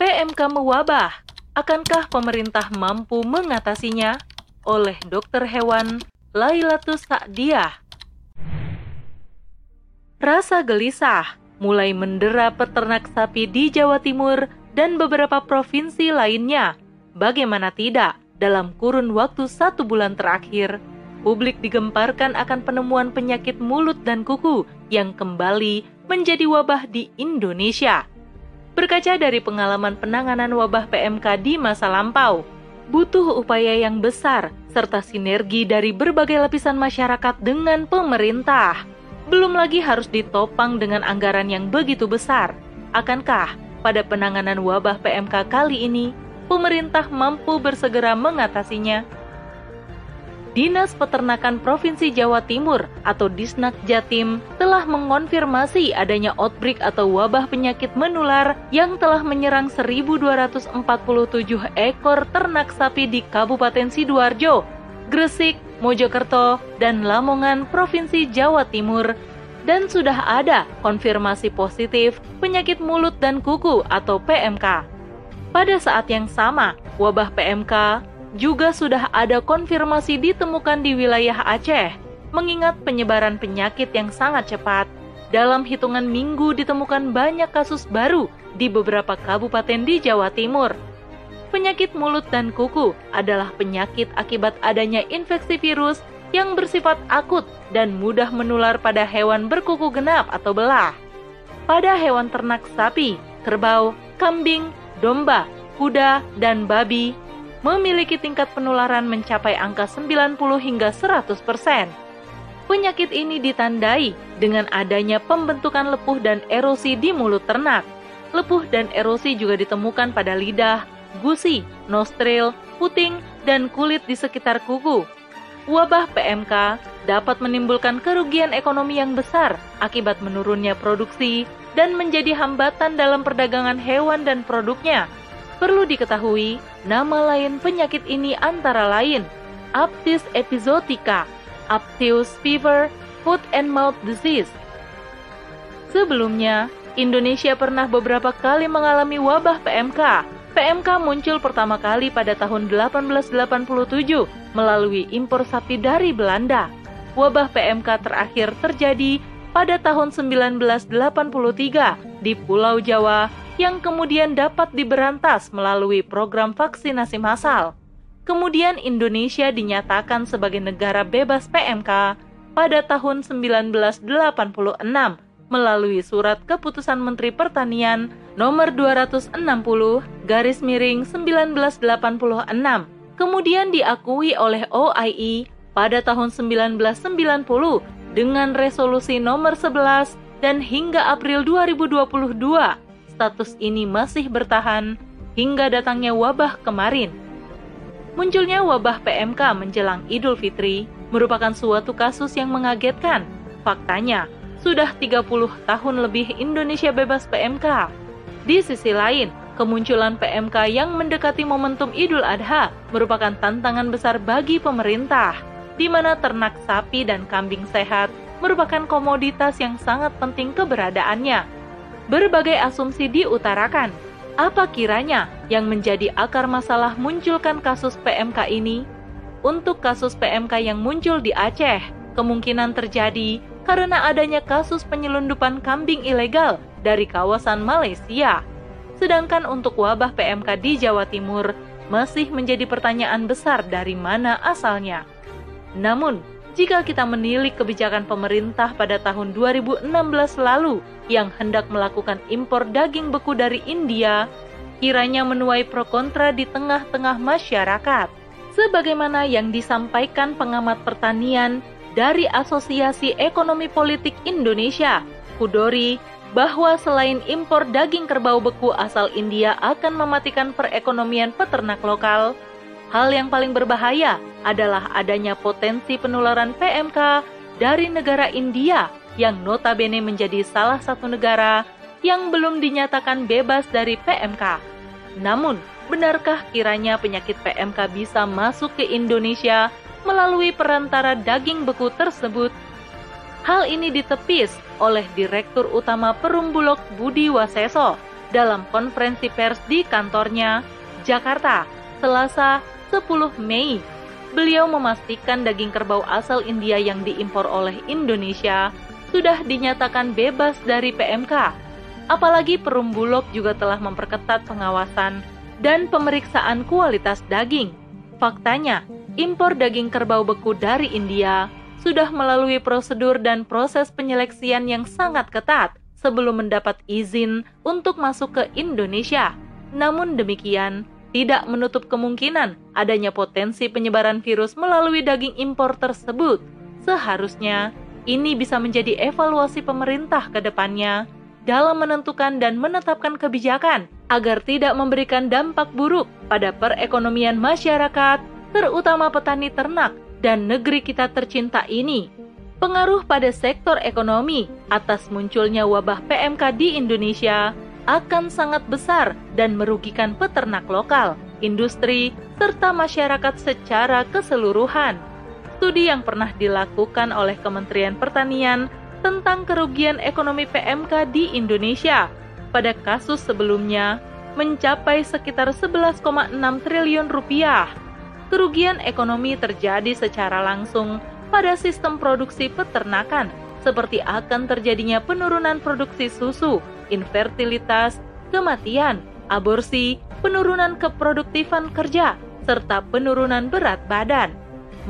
PMK mewabah. Akankah pemerintah mampu mengatasinya? Oleh dokter hewan Lailatus Sa'diah. Rasa gelisah mulai mendera peternak sapi di Jawa Timur dan beberapa provinsi lainnya. Bagaimana tidak, dalam kurun waktu satu bulan terakhir, publik digemparkan akan penemuan penyakit mulut dan kuku yang kembali menjadi wabah di Indonesia. Berkaca dari pengalaman penanganan wabah PMK di masa lampau, butuh upaya yang besar serta sinergi dari berbagai lapisan masyarakat dengan pemerintah. Belum lagi harus ditopang dengan anggaran yang begitu besar. Akankah pada penanganan wabah PMK kali ini, pemerintah mampu bersegera mengatasinya? Dinas Peternakan Provinsi Jawa Timur atau Disnak Jatim telah mengonfirmasi adanya outbreak atau wabah penyakit menular yang telah menyerang 1.247 ekor ternak sapi di Kabupaten Sidoarjo, Gresik, Mojokerto, dan Lamongan, Provinsi Jawa Timur. Dan sudah ada konfirmasi positif penyakit mulut dan kuku atau PMK. Pada saat yang sama, wabah PMK juga sudah ada konfirmasi ditemukan di wilayah Aceh, mengingat penyebaran penyakit yang sangat cepat. Dalam hitungan minggu ditemukan banyak kasus baru di beberapa kabupaten di Jawa Timur. Penyakit mulut dan kuku adalah penyakit akibat adanya infeksi virus yang bersifat akut dan mudah menular pada hewan berkuku genap atau belah. Pada hewan ternak sapi, kerbau, kambing, domba, kuda, dan babi memiliki tingkat penularan mencapai angka 90 hingga 100 persen. Penyakit ini ditandai dengan adanya pembentukan lepuh dan erosi di mulut ternak. Lepuh dan erosi juga ditemukan pada lidah, gusi, nostril, puting, dan kulit di sekitar kuku. Wabah PMK dapat menimbulkan kerugian ekonomi yang besar akibat menurunnya produksi dan menjadi hambatan dalam perdagangan hewan dan produknya Perlu diketahui, nama lain penyakit ini antara lain Aptis epizootica, Aptius fever, foot and mouth disease. Sebelumnya, Indonesia pernah beberapa kali mengalami wabah PMK. PMK muncul pertama kali pada tahun 1887 melalui impor sapi dari Belanda. Wabah PMK terakhir terjadi pada tahun 1983 di Pulau Jawa yang kemudian dapat diberantas melalui program vaksinasi massal. Kemudian Indonesia dinyatakan sebagai negara bebas PMK pada tahun 1986 melalui surat keputusan Menteri Pertanian nomor 260 garis miring 1986 kemudian diakui oleh OIE pada tahun 1990 dengan resolusi nomor 11 dan hingga April 2022 status ini masih bertahan hingga datangnya wabah kemarin. Munculnya wabah PMK menjelang Idul Fitri merupakan suatu kasus yang mengagetkan. Faktanya, sudah 30 tahun lebih Indonesia bebas PMK. Di sisi lain, kemunculan PMK yang mendekati momentum Idul Adha merupakan tantangan besar bagi pemerintah, di mana ternak sapi dan kambing sehat merupakan komoditas yang sangat penting keberadaannya berbagai asumsi diutarakan. Apa kiranya yang menjadi akar masalah munculkan kasus PMK ini? Untuk kasus PMK yang muncul di Aceh, kemungkinan terjadi karena adanya kasus penyelundupan kambing ilegal dari kawasan Malaysia. Sedangkan untuk wabah PMK di Jawa Timur masih menjadi pertanyaan besar dari mana asalnya. Namun, jika kita menilik kebijakan pemerintah pada tahun 2016 lalu yang hendak melakukan impor daging beku dari India, kiranya menuai pro kontra di tengah-tengah masyarakat. Sebagaimana yang disampaikan pengamat pertanian dari Asosiasi Ekonomi Politik Indonesia, Kudori, bahwa selain impor daging kerbau beku asal India akan mematikan perekonomian peternak lokal, Hal yang paling berbahaya adalah adanya potensi penularan PMK dari negara India yang notabene menjadi salah satu negara yang belum dinyatakan bebas dari PMK. Namun, benarkah kiranya penyakit PMK bisa masuk ke Indonesia melalui perantara daging beku tersebut? Hal ini ditepis oleh Direktur Utama Perumbulok Budi Waseso dalam konferensi pers di kantornya, Jakarta, Selasa 10 Mei. Beliau memastikan daging kerbau asal India yang diimpor oleh Indonesia sudah dinyatakan bebas dari PMK. Apalagi Perum Bulog juga telah memperketat pengawasan dan pemeriksaan kualitas daging. Faktanya, impor daging kerbau beku dari India sudah melalui prosedur dan proses penyeleksian yang sangat ketat sebelum mendapat izin untuk masuk ke Indonesia. Namun demikian, tidak menutup kemungkinan adanya potensi penyebaran virus melalui daging impor tersebut. Seharusnya, ini bisa menjadi evaluasi pemerintah ke depannya dalam menentukan dan menetapkan kebijakan agar tidak memberikan dampak buruk pada perekonomian masyarakat, terutama petani ternak dan negeri kita tercinta ini pengaruh pada sektor ekonomi atas munculnya wabah PMK di Indonesia akan sangat besar dan merugikan peternak lokal, industri, serta masyarakat secara keseluruhan. Studi yang pernah dilakukan oleh Kementerian Pertanian tentang kerugian ekonomi PMK di Indonesia pada kasus sebelumnya mencapai sekitar 11,6 triliun rupiah. Kerugian ekonomi terjadi secara langsung pada sistem produksi peternakan, seperti akan terjadinya penurunan produksi susu, infertilitas, kematian, aborsi, penurunan keproduktifan kerja, serta penurunan berat badan,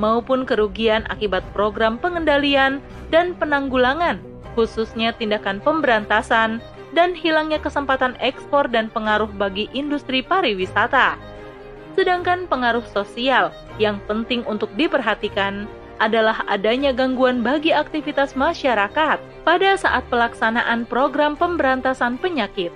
maupun kerugian akibat program pengendalian dan penanggulangan, khususnya tindakan pemberantasan dan hilangnya kesempatan ekspor dan pengaruh bagi industri pariwisata. Sedangkan pengaruh sosial yang penting untuk diperhatikan adalah adanya gangguan bagi aktivitas masyarakat pada saat pelaksanaan program pemberantasan penyakit,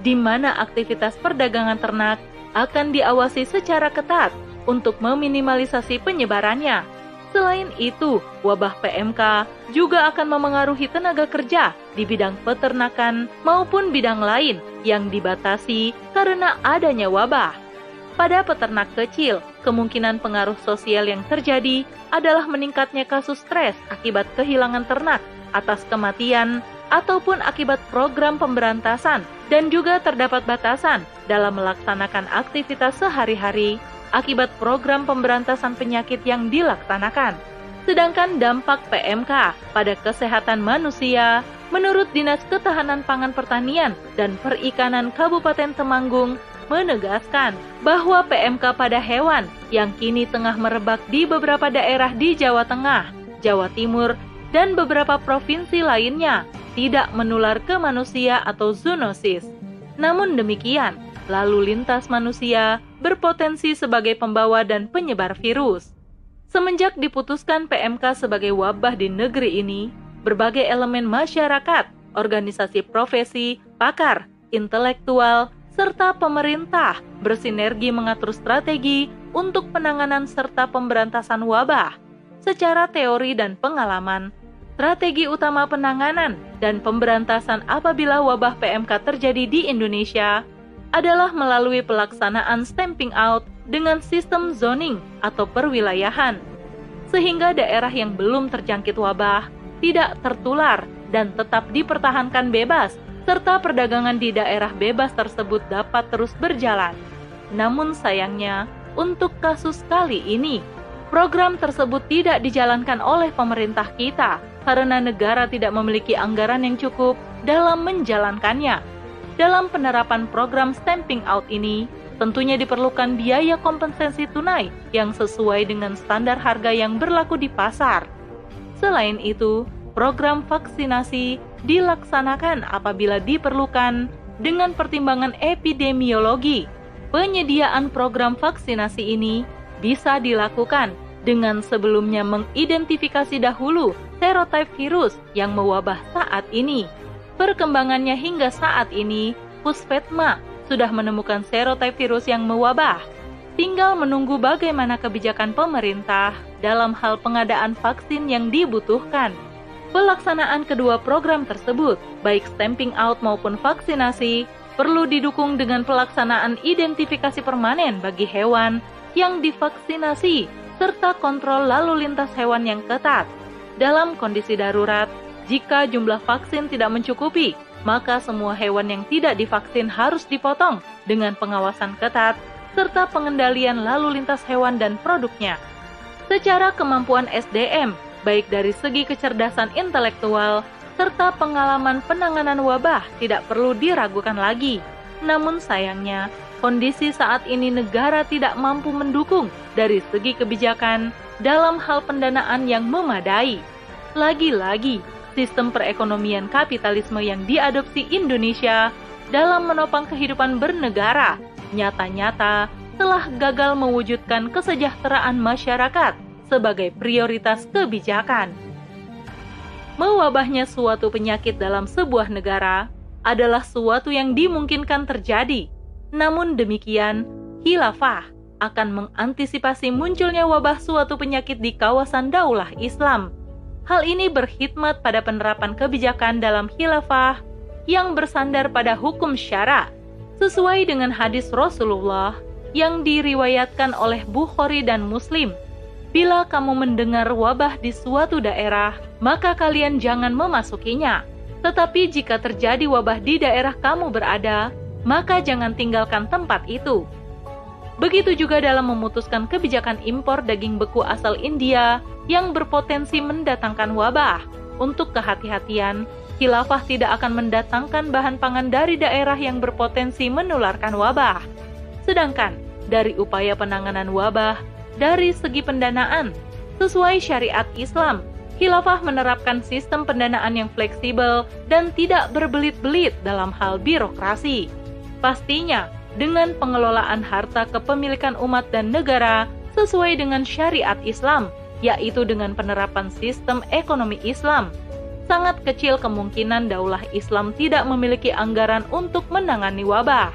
di mana aktivitas perdagangan ternak akan diawasi secara ketat untuk meminimalisasi penyebarannya. Selain itu, wabah PMK juga akan memengaruhi tenaga kerja di bidang peternakan maupun bidang lain yang dibatasi karena adanya wabah. Pada peternak kecil, kemungkinan pengaruh sosial yang terjadi adalah meningkatnya kasus stres akibat kehilangan ternak atas kematian ataupun akibat program pemberantasan dan juga terdapat batasan dalam melaksanakan aktivitas sehari-hari akibat program pemberantasan penyakit yang dilaksanakan. Sedangkan dampak PMK pada kesehatan manusia menurut Dinas Ketahanan Pangan Pertanian dan Perikanan Kabupaten Temanggung menegaskan bahwa PMK pada hewan yang kini tengah merebak di beberapa daerah di Jawa Tengah, Jawa Timur, dan beberapa provinsi lainnya tidak menular ke manusia atau zoonosis. Namun demikian, lalu lintas manusia berpotensi sebagai pembawa dan penyebar virus. Semenjak diputuskan PMK sebagai wabah di negeri ini, berbagai elemen masyarakat, organisasi profesi, pakar, intelektual, serta pemerintah bersinergi mengatur strategi untuk penanganan serta pemberantasan wabah. Secara teori dan pengalaman, strategi utama penanganan dan pemberantasan apabila wabah PMK terjadi di Indonesia adalah melalui pelaksanaan stamping out dengan sistem zoning atau perwilayahan, sehingga daerah yang belum terjangkit wabah tidak tertular dan tetap dipertahankan bebas serta perdagangan di daerah bebas tersebut dapat terus berjalan. Namun sayangnya, untuk kasus kali ini, program tersebut tidak dijalankan oleh pemerintah kita karena negara tidak memiliki anggaran yang cukup dalam menjalankannya. Dalam penerapan program stamping out ini, tentunya diperlukan biaya kompensasi tunai yang sesuai dengan standar harga yang berlaku di pasar. Selain itu, program vaksinasi dilaksanakan apabila diperlukan dengan pertimbangan epidemiologi. Penyediaan program vaksinasi ini bisa dilakukan dengan sebelumnya mengidentifikasi dahulu serotype virus yang mewabah saat ini. Perkembangannya hingga saat ini, Puspetma sudah menemukan serotype virus yang mewabah. Tinggal menunggu bagaimana kebijakan pemerintah dalam hal pengadaan vaksin yang dibutuhkan. Pelaksanaan kedua program tersebut, baik stamping out maupun vaksinasi, perlu didukung dengan pelaksanaan identifikasi permanen bagi hewan yang divaksinasi serta kontrol lalu lintas hewan yang ketat. Dalam kondisi darurat, jika jumlah vaksin tidak mencukupi, maka semua hewan yang tidak divaksin harus dipotong dengan pengawasan ketat serta pengendalian lalu lintas hewan dan produknya. Secara kemampuan SDM, baik dari segi kecerdasan intelektual serta pengalaman penanganan wabah tidak perlu diragukan lagi. Namun sayangnya, kondisi saat ini negara tidak mampu mendukung dari segi kebijakan dalam hal pendanaan yang memadai. Lagi-lagi, sistem perekonomian kapitalisme yang diadopsi Indonesia dalam menopang kehidupan bernegara nyata-nyata telah gagal mewujudkan kesejahteraan masyarakat sebagai prioritas kebijakan. Mewabahnya suatu penyakit dalam sebuah negara adalah suatu yang dimungkinkan terjadi. Namun demikian, khilafah akan mengantisipasi munculnya wabah suatu penyakit di kawasan daulah Islam Hal ini berkhidmat pada penerapan kebijakan dalam khilafah yang bersandar pada hukum syara, sesuai dengan hadis Rasulullah yang diriwayatkan oleh Bukhari dan Muslim. Bila kamu mendengar wabah di suatu daerah, maka kalian jangan memasukinya. Tetapi jika terjadi wabah di daerah kamu berada, maka jangan tinggalkan tempat itu. Begitu juga dalam memutuskan kebijakan impor daging beku asal India yang berpotensi mendatangkan wabah. Untuk kehati-hatian, khilafah tidak akan mendatangkan bahan pangan dari daerah yang berpotensi menularkan wabah. Sedangkan dari upaya penanganan wabah, dari segi pendanaan, sesuai syariat Islam, khilafah menerapkan sistem pendanaan yang fleksibel dan tidak berbelit-belit dalam hal birokrasi. Pastinya, dengan pengelolaan harta kepemilikan umat dan negara sesuai dengan syariat Islam, yaitu dengan penerapan sistem ekonomi Islam. Sangat kecil kemungkinan daulah Islam tidak memiliki anggaran untuk menangani wabah.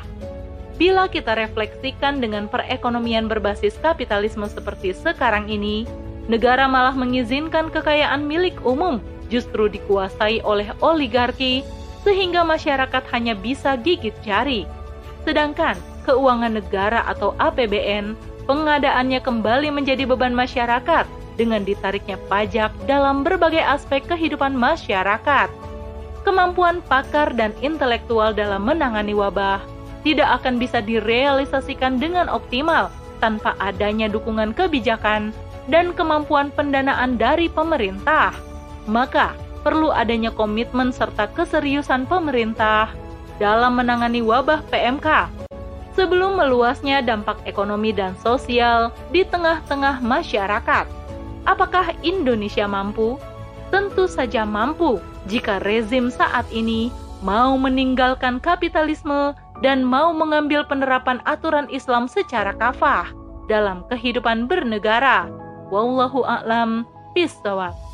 Bila kita refleksikan dengan perekonomian berbasis kapitalisme seperti sekarang ini, negara malah mengizinkan kekayaan milik umum justru dikuasai oleh oligarki sehingga masyarakat hanya bisa gigit jari. Sedangkan keuangan negara atau APBN pengadaannya kembali menjadi beban masyarakat dengan ditariknya pajak dalam berbagai aspek kehidupan masyarakat. Kemampuan pakar dan intelektual dalam menangani wabah tidak akan bisa direalisasikan dengan optimal tanpa adanya dukungan kebijakan dan kemampuan pendanaan dari pemerintah. Maka, perlu adanya komitmen serta keseriusan pemerintah dalam menangani wabah PMK sebelum meluasnya dampak ekonomi dan sosial di tengah-tengah masyarakat. Apakah Indonesia mampu? Tentu saja mampu jika rezim saat ini mau meninggalkan kapitalisme dan mau mengambil penerapan aturan Islam secara kafah dalam kehidupan bernegara. Wallahu a'lam bishawab.